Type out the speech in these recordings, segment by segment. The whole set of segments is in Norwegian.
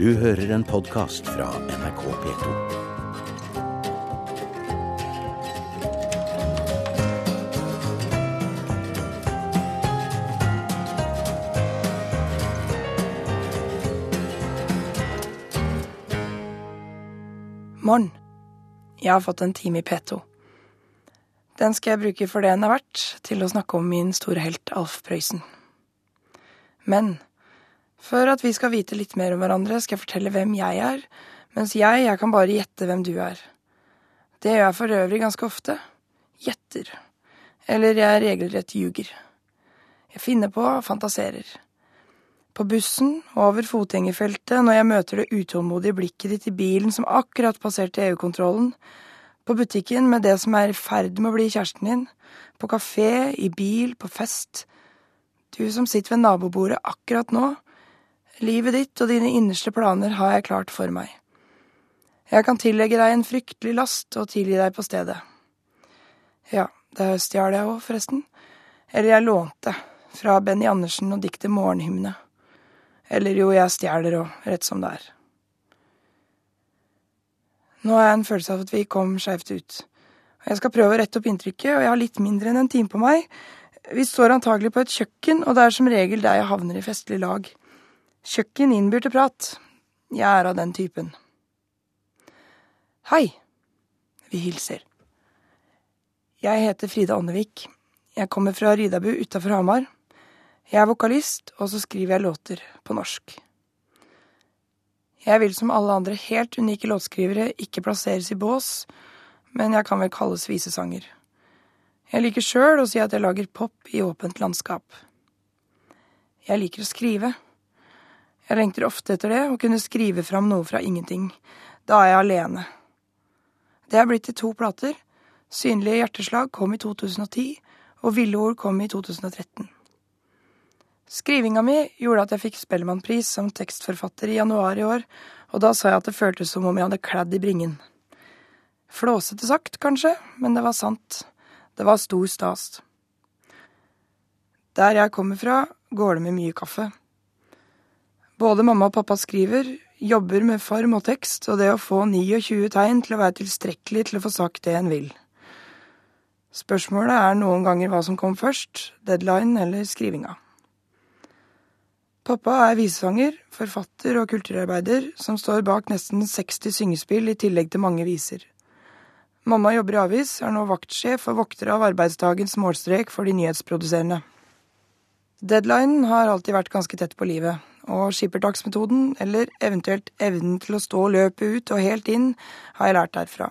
Du hører en podkast fra NRK P2. Morn. Jeg har fått en time i P2. Den skal jeg bruke for det den er verdt, til å snakke om min store helt Alf Prøysen. Men for at vi skal vite litt mer om hverandre, skal jeg fortelle hvem jeg er, mens jeg, jeg kan bare gjette hvem du er. Det gjør jeg for øvrig ganske ofte. Gjetter. Eller jeg regelrett ljuger. Jeg finner på, og fantaserer. På bussen, over fotgjengerfeltet, når jeg møter det utålmodige blikket ditt i bilen som akkurat passerte EU-kontrollen, på butikken med det som er i ferd med å bli kjæresten din, på kafé, i bil, på fest. Du som sitter ved nabobordet akkurat nå. Livet ditt og dine innerste planer har jeg klart for meg. Jeg kan tillegge deg en fryktelig last og tilgi deg på stedet. Ja, det stjal jeg òg, forresten. Eller jeg lånte, fra Benny Andersen og diktet Morgenhymne. Eller jo, jeg stjeler òg, rett som det er. Nå har jeg en følelse av at vi kom skeivt ut. Jeg skal prøve å rette opp inntrykket, og jeg har litt mindre enn en time på meg. Vi står antagelig på et kjøkken, og det er som regel der jeg havner i festlig lag. Kjøkken innbyr til prat. Jeg er av den typen. Hei. Vi hilser. Jeg heter Frida Åndevik. Jeg kommer fra Rydabu utafor Hamar. Jeg er vokalist, og så skriver jeg låter på norsk. Jeg vil som alle andre helt unike låtskrivere ikke plasseres i bås, men jeg kan vel kalles visesanger. Jeg liker sjøl å si at jeg lager pop i åpent landskap. Jeg liker å skrive. Jeg lengter ofte etter det, å kunne skrive fram noe fra ingenting. Da er jeg alene. Det er blitt til to plater. Synlige hjerteslag kom i 2010, og Ville ord kom i 2013. Skrivinga mi gjorde at jeg fikk Spellemannpris som tekstforfatter i januar i år, og da sa jeg at det føltes som om jeg hadde kladd i bringen. Flåsete sagt, kanskje, men det var sant. Det var stor stas. Der jeg kommer fra, går det med mye kaffe. Både mamma og pappa skriver, jobber med form og tekst, og det å få 29 tegn til å være tilstrekkelig til å få sagt det en vil. Spørsmålet er noen ganger hva som kom først, deadline eller skrivinga. Pappa er visesanger, forfatter og kulturarbeider som står bak nesten 60 syngespill i tillegg til mange viser. Mamma jobber i avis, er nå vaktsjef og vokter av arbeidsdagens målstrek for de nyhetsproduserende. Deadlinen har alltid vært ganske tett på livet, og skippertaksmetoden, eller eventuelt evnen til å stå løpet ut og helt inn, har jeg lært derfra.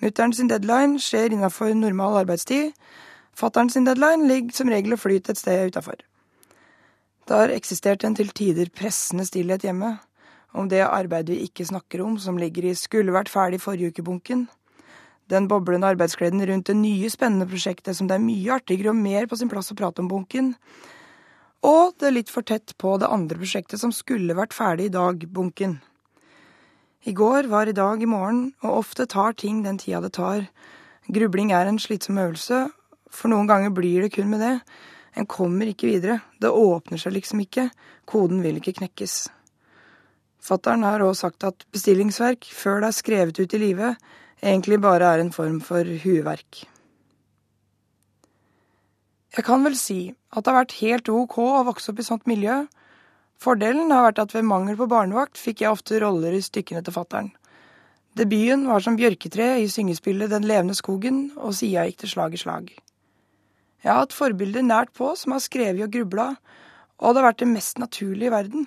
Mutter'n sin deadline skjer innafor normal arbeidstid. Fatter'n sin deadline ligger som regel og flyter et sted utafor. Det har eksistert en til tider pressende stillhet hjemme om det arbeidet vi ikke snakker om, som ligger i skulle vært ferdig forrige uke-bunken. Den boblende arbeidsgleden rundt det nye, spennende prosjektet som det er mye artigere og mer på sin plass å prate om bunken. Og det litt for tett på det andre prosjektet som skulle vært ferdig i dag, bunken. I går var i dag i morgen, og ofte tar ting den tida det tar. Grubling er en slitsom øvelse, for noen ganger blir det kun med det. En kommer ikke videre. Det åpner seg liksom ikke. Koden vil ikke knekkes. Fattern har òg sagt at bestillingsverk, før det er skrevet ut i livet, egentlig bare er en form for hueverk. Jeg kan vel si at det har vært helt ok å vokse opp i sånt miljø. Fordelen har vært at ved mangel på barnevakt fikk jeg ofte roller i stykkene til fattern. Debuten var som bjørketre i syngespillet Den levende skogen, og sida gikk til slag i slag. Jeg har hatt forbilder nært på som har skrevet og grubla, og det har vært det mest naturlige i verden.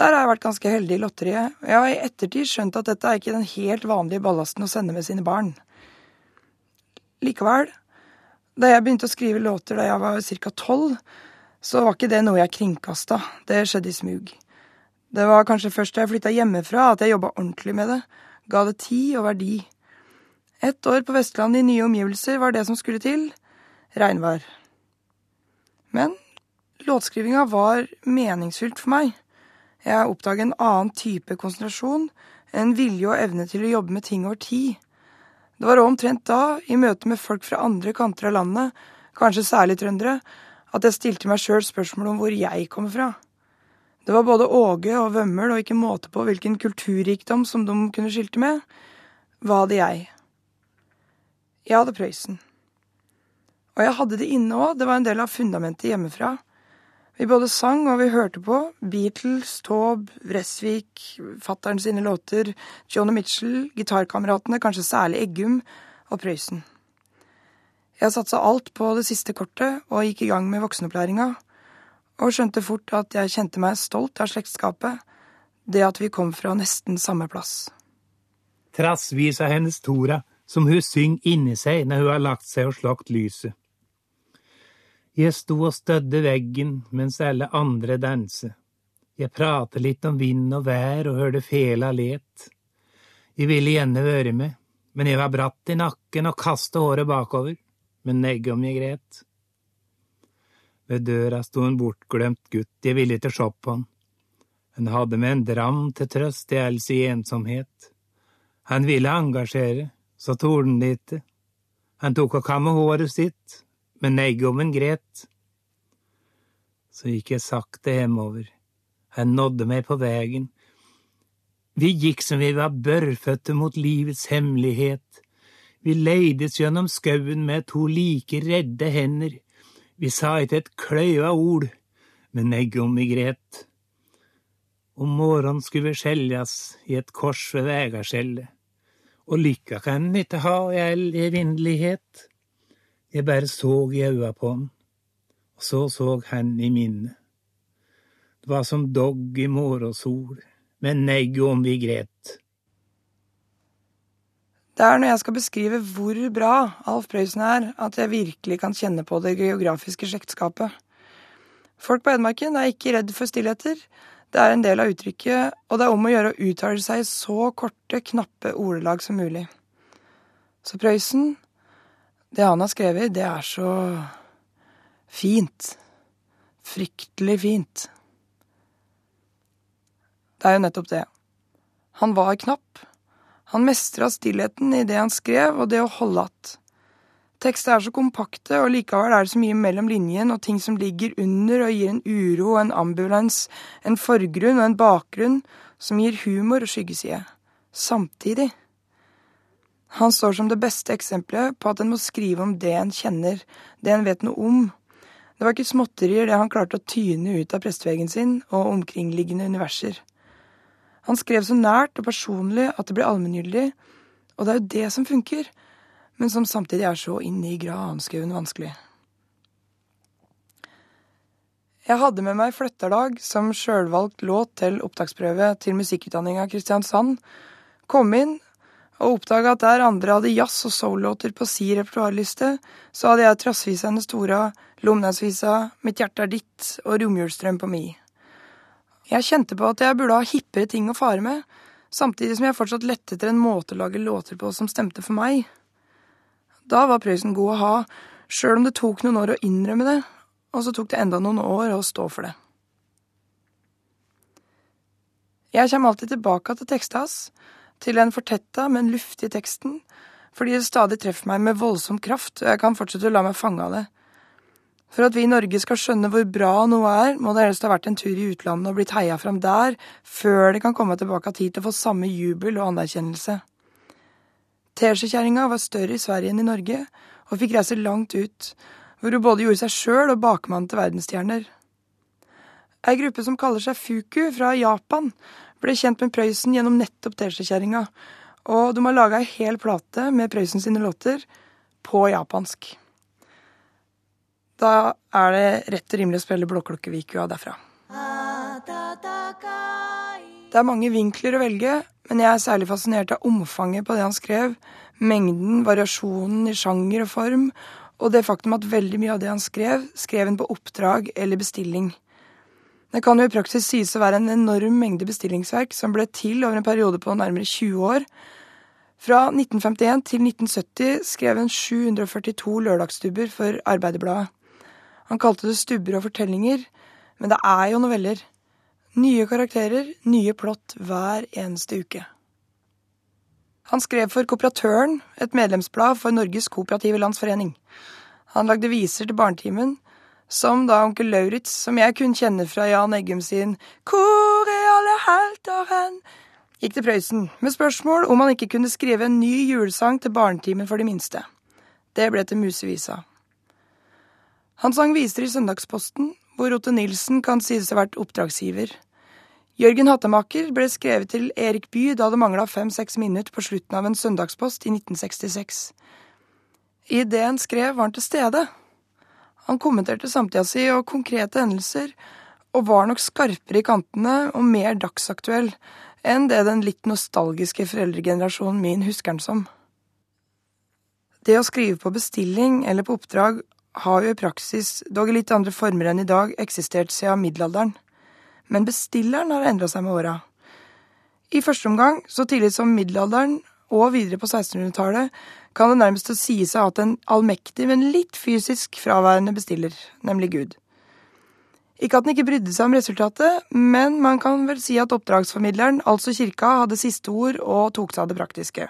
Der har jeg vært ganske heldig i lotteriet, jeg har i ettertid skjønt at dette er ikke den helt vanlige ballasten å sende med sine barn. Likevel, da jeg begynte å skrive låter da jeg var ca. tolv, så var ikke det noe jeg kringkasta, det skjedde i smug. Det var kanskje først da jeg flytta hjemmefra at jeg jobba ordentlig med det, ga det tid og verdi. Ett år på Vestlandet i nye omgivelser var det som skulle til, regnvær. Men låtskrivinga var meningsfylt for meg. Jeg oppdaget en annen type konsentrasjon, en vilje og evne til å jobbe med ting over tid. Det var omtrent da, i møte med folk fra andre kanter av landet, kanskje særlig trøndere, at jeg stilte meg sjøl spørsmål om hvor jeg kommer fra. Det var både Åge og Vømmøl og ikke måte på hvilken kulturrikdom som de kunne skilte med. Hva hadde jeg? Jeg hadde Prøysen. Og jeg hadde det inne òg, det var en del av fundamentet hjemmefra. Vi både sang og vi hørte på. Beatles, Taube, Vresvik, fattern sine låter, Johnny Mitchell, gitarkameratene, kanskje særlig Eggum, og Prøysen. Jeg satsa alt på det siste kortet og gikk i gang med voksenopplæringa og skjønte fort at jeg kjente meg stolt av slektskapet, det at vi kom fra nesten samme plass. Trassvis av hennes Tora, som hun synger inni seg når hun har lagt seg og slått lyset. Jeg sto og stødde veggen mens alle andre danse. Jeg pratet litt om vind og vær og hørte fela let. Jeg ville gjerne være med, men jeg var bratt i nakken og kastet håret bakover, men negge om jeg gret. Ved døra sto en bortglemt gutt, jeg ville ikke sjå på han. Han hadde med en dram til trøst i all sin ensomhet. Han ville engasjere, så torde han ikke. Han tok og kammet håret sitt, men eggommen gret. Så gikk jeg sakte hjemover. Han nådde meg på vegen. Vi gikk som vi var børrfødte mot livets hemmelighet. Vi leides gjennom skauen med to like redde hender vi sa ikke et kløyva ord, men egget om vi gret. Om morgenen skulle vi skjeljas i et kors ved vegaskjellet, og lykka kan en ikke ha i all evinnelighet. Jeg bare så i øya på han, og så så han i minnet. Det var som dogg i morgensol, men negg om vi gret. Det er når jeg skal beskrive hvor bra Alf Prøysen er, at jeg virkelig kan kjenne på det geografiske slektskapet. Folk på Edmarken er ikke redd for stillheter. Det er en del av uttrykket, og det er om å gjøre å uttale seg i så korte, knappe ordelag som mulig. Så Prøysen, det han har skrevet, det er så fint. Fryktelig fint. Det er jo nettopp det. Han var knapp, han mestra stillheten i det han skrev, og det å holde att. Tekster er så kompakte, og likevel er det så mye mellom linjen og ting som ligger under og gir en uro og en ambulans, en forgrunn og en bakgrunn som gir humor og skyggeside. Samtidig. Han står som det beste eksempelet på at en må skrive om det en kjenner, det en vet noe om. Det var ikke småtterier det han klarte å tyne ut av presteveggen sin og omkringliggende universer. Han skrev så nært og personlig at det ble allmenngyldig, og det er jo det som funker, men som samtidig er så inne i granskauen vanskelig. Jeg hadde med meg Flytterdag som sjølvalgt låt til opptaksprøve til musikkutdanninga Kristiansand, kom inn og oppdaga at der andre hadde jazz- og soul-låter på si repertoarliste, så hadde jeg Trassvisa hennes Stora, Lomnesvisa, Mitt hjerte er ditt og Romjulsdrøm på mi. Jeg kjente på at jeg burde ha hippere ting å fare med, samtidig som jeg fortsatt lette etter en måte å lage låter på som stemte for meg. Da var Prøysen god å ha, sjøl om det tok noen år å innrømme det, og så tok det enda noen år å stå for det. Jeg kommer alltid tilbake til teksta hans, til den fortetta, men luftige teksten, fordi det stadig treffer meg med voldsom kraft, og jeg kan fortsette å la meg fange av det. For at vi i Norge skal skjønne hvor bra noe er, må det helst ha vært en tur i utlandet og blitt heia fram der, før det kan komme tilbake hit og få samme jubel og anerkjennelse. Teskjekjerringa var større i Sverige enn i Norge, og fikk reise langt ut, hvor hun både gjorde seg sjøl og bakmann til verdensstjerner. Ei gruppe som kaller seg Fuku, fra Japan, ble kjent med Prøysen gjennom nettopp Teskjekjerringa, og de har laga ei hel plate med Prøysen sine låter på japansk. Da er det rett og rimelig å spille Blåklokkevikua derfra. Det er mange vinkler å velge, men jeg er særlig fascinert av omfanget på det han skrev, mengden, variasjonen i sjanger og form, og det faktum at veldig mye av det han skrev, skrev han på oppdrag eller bestilling. Det kan jo i praksis sies å være en enorm mengde bestillingsverk som ble til over en periode på nærmere 20 år. Fra 1951 til 1970 skrev han 742 lørdagsstubber for Arbeiderbladet. Han kalte det stubber og fortellinger, men det er jo noveller. Nye karakterer, nye plott hver eneste uke. Han skrev for Kooperatøren, et medlemsblad for Norges Kooperative Landsforening. Han lagde viser til Barnetimen, Som da onkel Lauritz, som jeg kun kjenner fra Jan Eggum sin Hvor er alle helter hen? gikk til Prøysen med spørsmål om han ikke kunne skrive en ny julesang til barnetimen for de minste. Det ble til Musevisa. Han sang viser i Søndagsposten, hvor Otte Nilsen kan sies å ha vært oppdragsgiver. Jørgen Hattemaker ble skrevet til Erik Bye da det mangla fem-seks minutter på slutten av en søndagspost i 1966. I det han skrev, var han til stede. Han kommenterte samtida si og konkrete hendelser, og var nok skarpere i kantene og mer dagsaktuell enn det den litt nostalgiske foreldregenerasjonen min husker han som. Det å skrive på bestilling eller på oppdrag har jo i praksis, dog i litt andre former enn i dag, eksistert siden middelalderen. Men bestilleren har endra seg med åra. I første omgang, så tidlig som middelalderen og videre på 1600-tallet, kan det nærmest sies å ha hatt en allmektig, men litt fysisk fraværende bestiller, nemlig Gud. Ikke at den ikke brydde seg om resultatet, men man kan vel si at oppdragsformidleren, altså kirka, hadde siste ord og tok seg av det praktiske.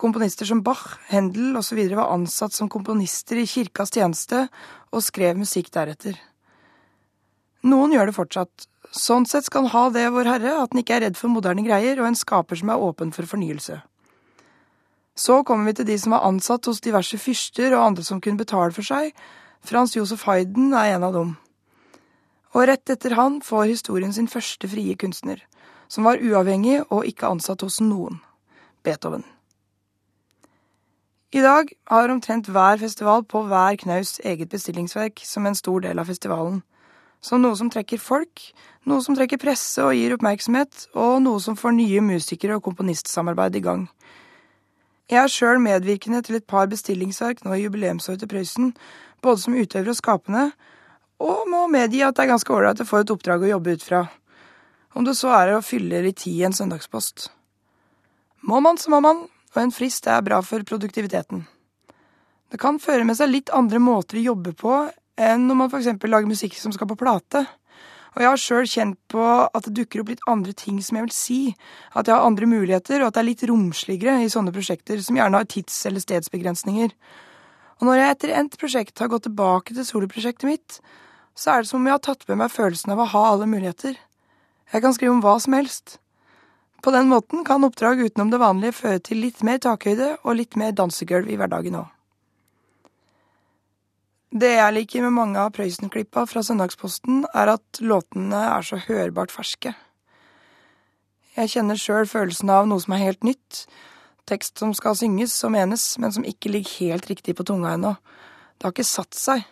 Komponister som Bach, Händel osv. var ansatt som komponister i kirkas tjeneste og skrev musikk deretter. Noen gjør det fortsatt. Sånn sett skal han ha det, Vår Herre, at han ikke er redd for moderne greier, og en skaper som er åpen for fornyelse. Så kommer vi til de som var ansatt hos diverse fyrster og andre som kunne betale for seg. Frans Josef Hayden er en av dem. Og rett etter han får historien sin første frie kunstner, som var uavhengig og ikke ansatt hos noen Beethoven. I dag har omtrent hver festival på hver knaus eget bestillingsverk som en stor del av festivalen. Som noe som trekker folk, noe som trekker presse og gir oppmerksomhet, og noe som får nye musikere og komponistsamarbeid i gang. Jeg er sjøl medvirkende til et par bestillingsverk nå i jubileumsåret til Prøysen, både som utøver og skapende, og må medgi at det er ganske ålreit å få et oppdrag å jobbe ut fra. Om det så er å fylle litt tid i en søndagspost. Må man, så må man, og en frist er bra for produktiviteten. Det kan føre med seg litt andre måter å jobbe på enn når man f.eks. lager musikk som skal på plate. Og jeg har sjøl kjent på at det dukker opp litt andre ting som jeg vil si. At jeg har andre muligheter, og at det er litt romsligere i sånne prosjekter, som gjerne har tids- eller stedsbegrensninger. Og når jeg etter endt prosjekt har gått tilbake til soloprosjektet mitt, så er det som om jeg har tatt med meg følelsen av å ha alle muligheter. Jeg kan skrive om hva som helst. På den måten kan oppdrag utenom det vanlige føre til litt mer takhøyde og litt mer dansegulv i hverdagen òg. Det jeg liker med mange av Prøysen-klippa fra Søndagsposten, er at låtene er så hørbart ferske. Jeg kjenner sjøl følelsen av noe som er helt nytt, tekst som skal synges og menes, men som ikke ligger helt riktig på tunga ennå. Det har ikke satt seg.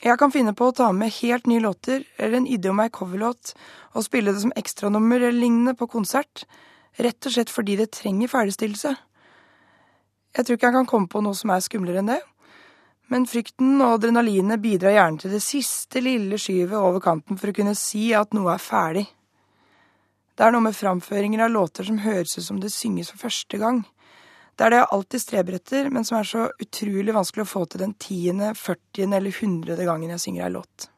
Jeg kan finne på å ta med helt nye låter, eller en Idiom meg coverlåt, og spille det som ekstranummer eller lignende på konsert, rett og slett fordi det trenger ferdigstillelse. Jeg tror ikke jeg kan komme på noe som er skumlere enn det men frykten og adrenalinet bidrar gjerne til det siste lille skyvet over kanten for å kunne si at noe er ferdig. Det er noe med framføringer av låter som høres ut som det synges for første gang. Det er det jeg alltid streber etter, men som er så utrolig vanskelig å få til den tiende, førtiende eller hundrede gangen jeg synger ei låt.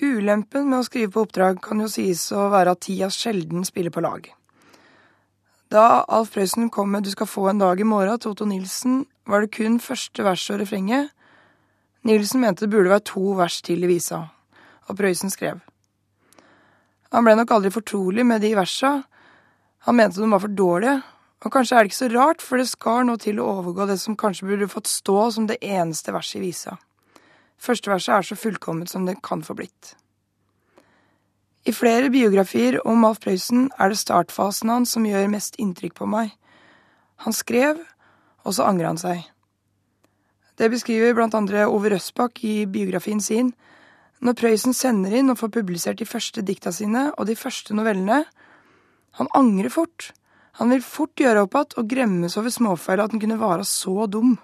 Ulempen med å skrive på oppdrag kan jo sies å være at tida sjelden spiller på lag. Da Alf Prøysen kom med Du skal få en dag i morgen til Otto Nilsen, var det kun første vers og refrenget. Nilsen mente det burde være to vers til i visa, og Prøysen skrev. Han ble nok aldri fortrolig med de versa. Han mente de var for dårlige, og kanskje er det ikke så rart, for det skar nå til å overgå det som kanskje burde fått stå som det eneste verset i visa. Første verset er så fullkomment som det kan få blitt. I flere biografier om Alf Prøysen er det startfasen hans som gjør mest inntrykk på meg. Han skrev, og så angrer han seg. Det beskriver blant andre Ove Røsbakk i biografien sin. Når Prøysen sender inn og får publisert de første dikta sine og de første novellene, han angrer fort. Han vil fort gjøre opp igjen og gremmes over småfeil at han kunne være så dum.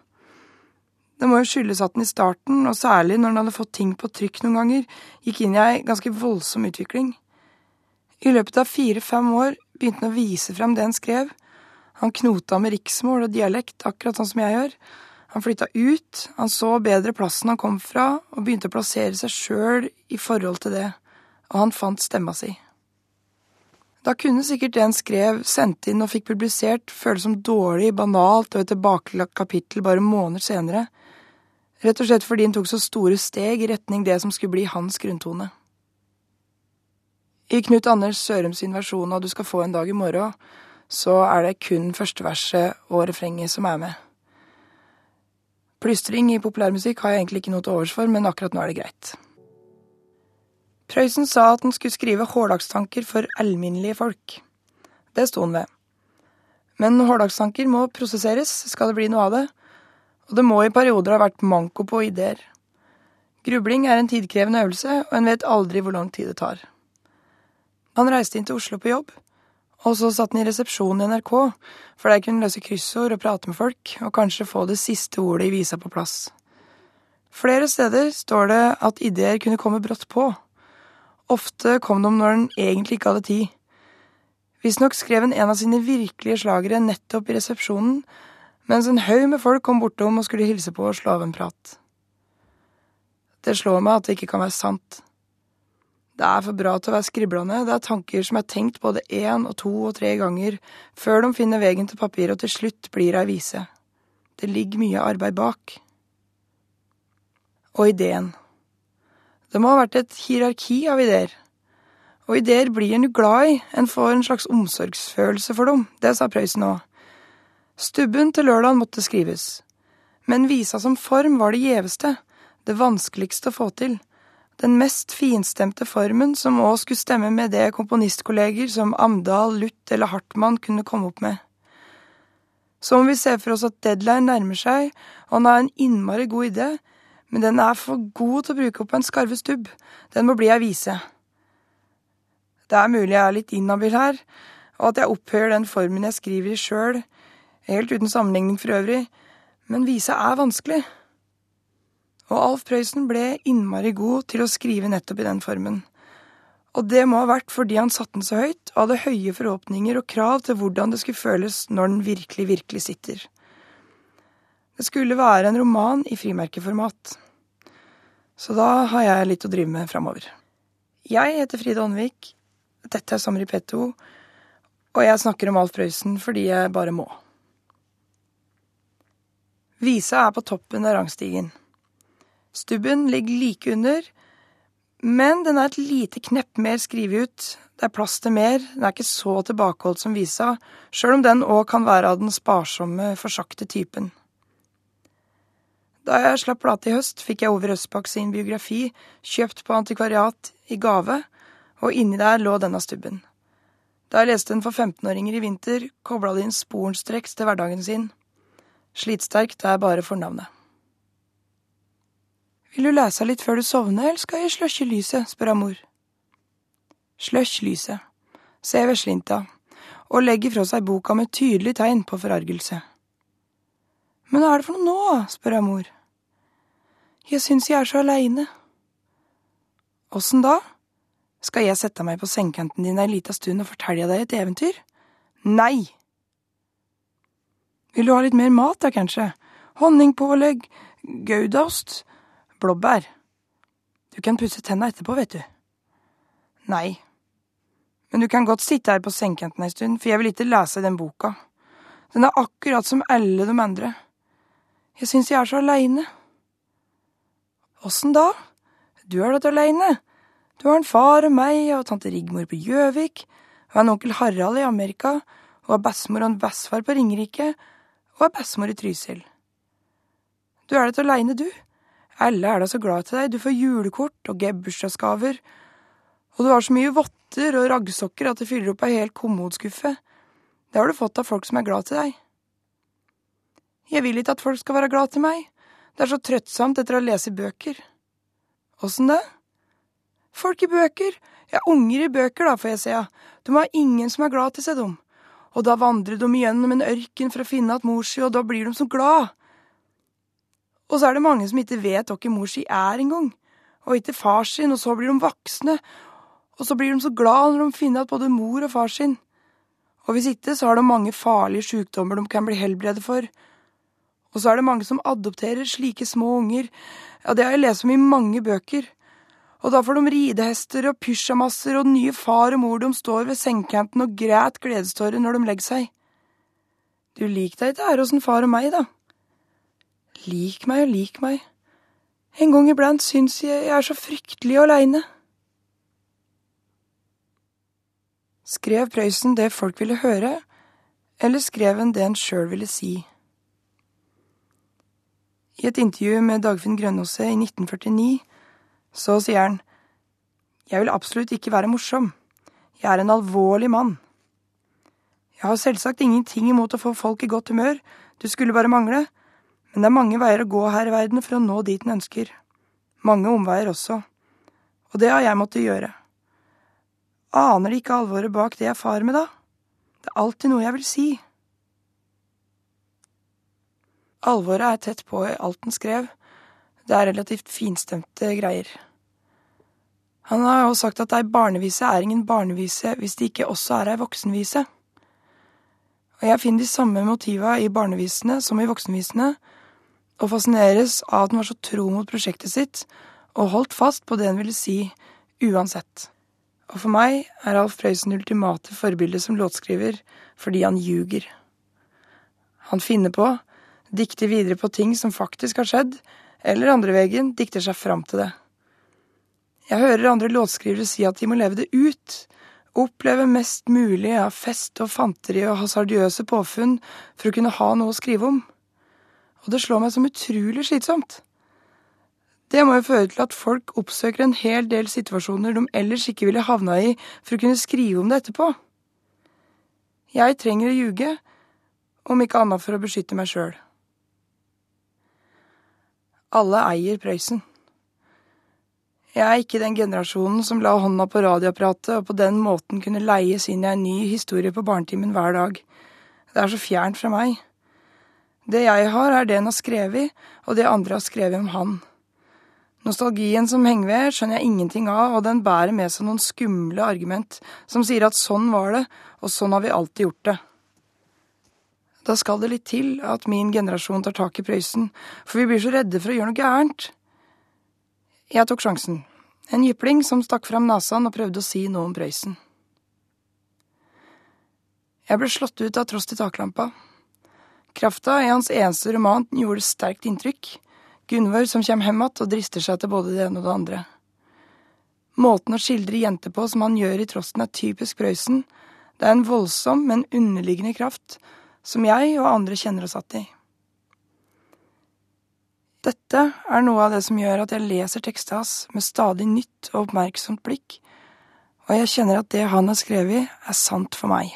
Det må jo skyldes at den i starten, og særlig når den hadde fått ting på trykk noen ganger, gikk inn i ei ganske voldsom utvikling. I løpet av fire–fem år begynte han å vise frem det han skrev. Han knota med riksmål og dialekt, akkurat sånn som jeg gjør. Han flytta ut, han så bedre plassen han kom fra, og begynte å plassere seg sjøl i forhold til det, og han fant stemma si. Da kunne sikkert det han skrev, sendt inn og fikk publisert, føles som dårlig, banalt og et tilbakelagt kapittel bare måneder senere, Rett og slett fordi han tok så store steg i retning det som skulle bli hans grunntone. I Knut Anders Sørum sin versjon av Du skal få en dag i morgen, så er det kun første verset og refrenget som er med. Plystring i populærmusikk har jeg egentlig ikke noe til overs for, men akkurat nå er det greit. Prøysen sa at han skulle skrive hårdagstanker for alminnelige folk. Det sto han ved. Men hårdagstanker må prosesseres, skal det bli noe av det, og det må i perioder ha vært manko på ideer. Grubling er en tidkrevende øvelse, og en vet aldri hvor lang tid det tar. Han reiste inn til Oslo på jobb, og så satt han i resepsjonen i NRK, for der kunne han løse kryssord og prate med folk, og kanskje få det siste ordet i visa på plass. Flere steder står det at ideer kunne komme brått på. Ofte kom de når en egentlig ikke hadde tid. Visstnok skrev han en av sine virkelige slagere nettopp i resepsjonen, mens en haug med folk kom bortom og skulle hilse på og slå av en prat. Det slår meg at det ikke kan være sant. Det er for bra til å være skriblende, det er tanker som er tenkt både én og to og tre ganger, før de finner veien til papir og til slutt blir ei vise. Det ligger mye arbeid bak. Og ideen. Det må ha vært et hierarki av ideer. Og ideer blir en jo glad i, en får en slags omsorgsfølelse for dem, det sa Prøysen òg. Stubben til lørdagen måtte skrives. Men visa som form var det gjeveste, det vanskeligste å få til. Den mest finstemte formen som òg skulle stemme med det komponistkolleger som Amdal, Luth eller Hartmann kunne komme opp med. Så om vi ser for oss at deadline nærmer seg, og han har en innmari god idé, men den er for god til å bruke opp en skarve stubb, den må bli ei vise. Det er mulig jeg er litt inhabil her, og at jeg opphøyer den formen jeg skriver i sjøl, helt uten sammenligning for øvrig, men visa er vanskelig. Og Alf Prøysen ble innmari god til å skrive nettopp i den formen. Og det må ha vært fordi han satte den så høyt, og hadde høye forhåpninger og krav til hvordan det skulle føles når den virkelig, virkelig sitter. Det skulle være en roman i frimerkeformat. Så da har jeg litt å drive med framover. Jeg heter Fride Aanvik, dette er Samri Petto, og jeg snakker om Alf Prøysen fordi jeg bare må. Visa er på toppen av rangstigen. Stubben ligger like under, men den er et lite knepp mer skrevet ut. Det er plass til mer, den er ikke så tilbakeholdt som visa, sjøl om den òg kan være av den sparsomme, forsakte typen. Da jeg slapp plate i høst, fikk jeg Ove Røsbakk sin biografi kjøpt på antikvariat i gave, og inni der lå denne stubben. Da jeg leste den for 15-åringer i vinter, kobla de inn sporenstreks til hverdagen sin. Slitsterkt er bare fornavnet. Vil du lese litt før du sovner, eller skal jeg sløsje lyset, spør mor. Sløsj lyset, ser ved slinta, og legger fra seg boka med tydelig tegn på forargelse. Men hva er det for noe nå, spør jeg mor. Jeg syns jeg er så aleine. Åssen da? Skal jeg sette meg på sengekanten din ei lita stund og fortelle deg et eventyr? Nei! Vil du ha litt mer mat, da, kanskje? Honningpålegg, goudaost, blåbær. Du kan pusse tenna etterpå, vet du. Nei. Men du kan godt sitte her på sengekanten ei stund, for jeg vil ikke lese den boka. Den er akkurat som alle de andre. Jeg syns jeg er så aleine. Åssen da? Du er da aleine. Du har en far og meg og tante Rigmor på Gjøvik, og en onkel Harald i Amerika, og har bestemor og en bestefar på Ringerike, og er bestemor i Trysil. Du er da aleine, du. Alle er da så glad til deg, du får julekort og bursdagsgaver, og du har så mye votter og raggsokker at det fyller opp ei hel kommodskuffe. Det har du fått av folk som er glad til deg. Jeg vil ikke at folk skal være glad til meg, det er så trøttsomt etter å lese bøker. Åssen det? Folk i bøker, ja, unger i bøker, da, får jeg se, de har ingen som er glad til seg, dem. Og da vandrer de gjennom en ørken for å finne at mor si, og da blir de så glad. Og så er det mange som ikke vet hvem mor si er engang, og ikke far sin, og så blir de voksne, og så blir de så glad når de finner at både mor og far sin. Og hvis ikke, så har de mange farlige sykdommer de kan bli helbredet for. Og så er det mange som adopterer slike små unger, ja, det har jeg lest om i mange bøker og da får de ridehester og pysjamaser og den nye far og mor de står ved sengekanten og græt gledestårer når de legger seg. Du lik deg ikke her hos en far og meg, da. Lik meg og lik meg, En gang iblant syns jeg jeg er så fryktelig aleine. Skrev Prøysen det folk ville høre, eller skrev han det han sjøl ville si? I et intervju med Dagfinn Grønåse i 1949 så sier han Jeg vil absolutt ikke være morsom. Jeg er en alvorlig mann. Jeg har selvsagt ingenting imot å få folk i godt humør, du skulle bare mangle, men det er mange veier å gå her i verden for å nå dit en ønsker. Mange omveier også. Og det har jeg måttet gjøre. Aner de ikke alvoret bak det jeg farer med, da? Det er alltid noe jeg vil si. Alvoret er tett på i alt den skrev. Det er relativt finstemte greier. Han har jo sagt at ei barnevise er ingen barnevise hvis det ikke også er ei voksenvise. Og jeg finner de samme motiva i barnevisene som i voksenvisene, og fascineres av at han var så tro mot prosjektet sitt og holdt fast på det han ville si, uansett. Og for meg er Alf Prøysen ultimate forbilde som låtskriver fordi han ljuger. Han finner på, dikter videre på ting som faktisk har skjedd, eller andre veien dikter seg fram til det. Jeg hører andre låtskrivere si at de må leve det ut, oppleve mest mulig av fest og fanteri og hasardiøse påfunn for å kunne ha noe å skrive om. Og det slår meg som utrolig slitsomt. Det må jo føre til at folk oppsøker en hel del situasjoner de ellers ikke ville havna i for å kunne skrive om det etterpå. Jeg trenger å ljuge, om ikke annet for å beskytte meg sjøl. Alle eier Prøysen. Jeg er ikke den generasjonen som la hånda på radioapparatet og på den måten kunne leies inn i en ny historie på barnetimen hver dag. Det er så fjernt fra meg. Det jeg har, er det han har skrevet, og det andre har skrevet om han. Nostalgien som henger ved, skjønner jeg ingenting av, og den bærer med seg noen skumle argument som sier at sånn var det, og sånn har vi alltid gjort det. Da skal det litt til at min generasjon tar tak i Prøysen, for vi blir så redde for å gjøre noe gærent. Jeg tok sjansen. En jypling som stakk fram nesen og prøvde å si noe om Prøysen. Jeg ble slått ut av Trost i taklampa. Krafta i hans eneste roman gjorde sterkt inntrykk. Gunvor som kommer hjem igjen og drister seg til både det ene og det andre. Måten å skildre jenter på som han gjør i Trosten, er typisk Prøysen. Det er en voldsom, men underliggende kraft som jeg og andre kjenner oss igjen i. Dette er noe av det som gjør at jeg leser tekstet hans med stadig nytt og oppmerksomt blikk, og jeg kjenner at det han har skrevet, er sant for meg.